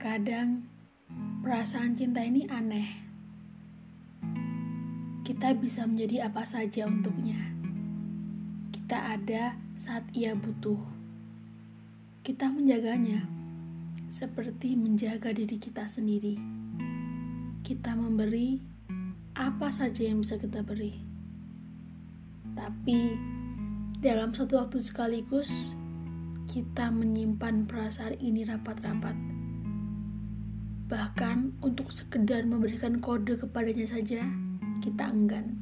Terkadang perasaan cinta ini aneh. Kita bisa menjadi apa saja untuknya. Kita ada saat ia butuh. Kita menjaganya seperti menjaga diri kita sendiri. Kita memberi apa saja yang bisa kita beri. Tapi dalam satu waktu sekaligus kita menyimpan perasaan ini rapat-rapat Bahkan untuk sekedar memberikan kode kepadanya saja, kita enggan.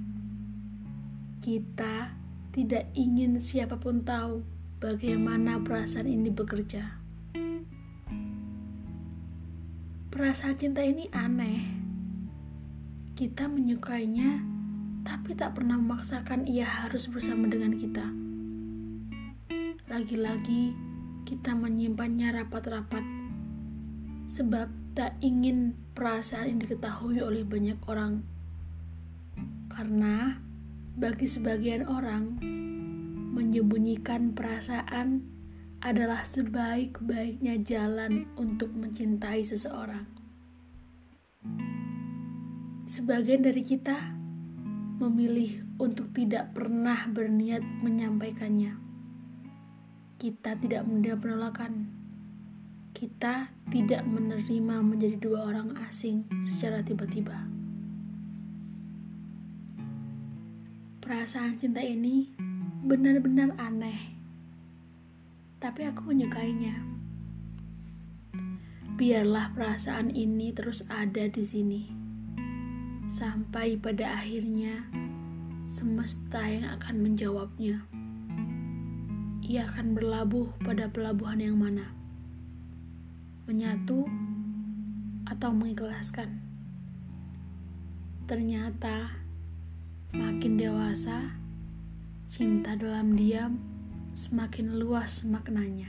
Kita tidak ingin siapa pun tahu bagaimana perasaan ini bekerja. Perasaan cinta ini aneh. Kita menyukainya, tapi tak pernah memaksakan ia harus bersama dengan kita. Lagi-lagi, kita menyimpannya rapat-rapat, sebab tak ingin perasaan ini diketahui oleh banyak orang. Karena bagi sebagian orang, menyembunyikan perasaan adalah sebaik-baiknya jalan untuk mencintai seseorang. Sebagian dari kita memilih untuk tidak pernah berniat menyampaikannya. Kita tidak penolakan kita tidak menerima menjadi dua orang asing secara tiba-tiba. Perasaan cinta ini benar-benar aneh, tapi aku menyukainya. Biarlah perasaan ini terus ada di sini, sampai pada akhirnya semesta yang akan menjawabnya. Ia akan berlabuh pada pelabuhan yang mana menyatu, atau mengikhlaskan. Ternyata makin dewasa, cinta dalam diam semakin luas maknanya.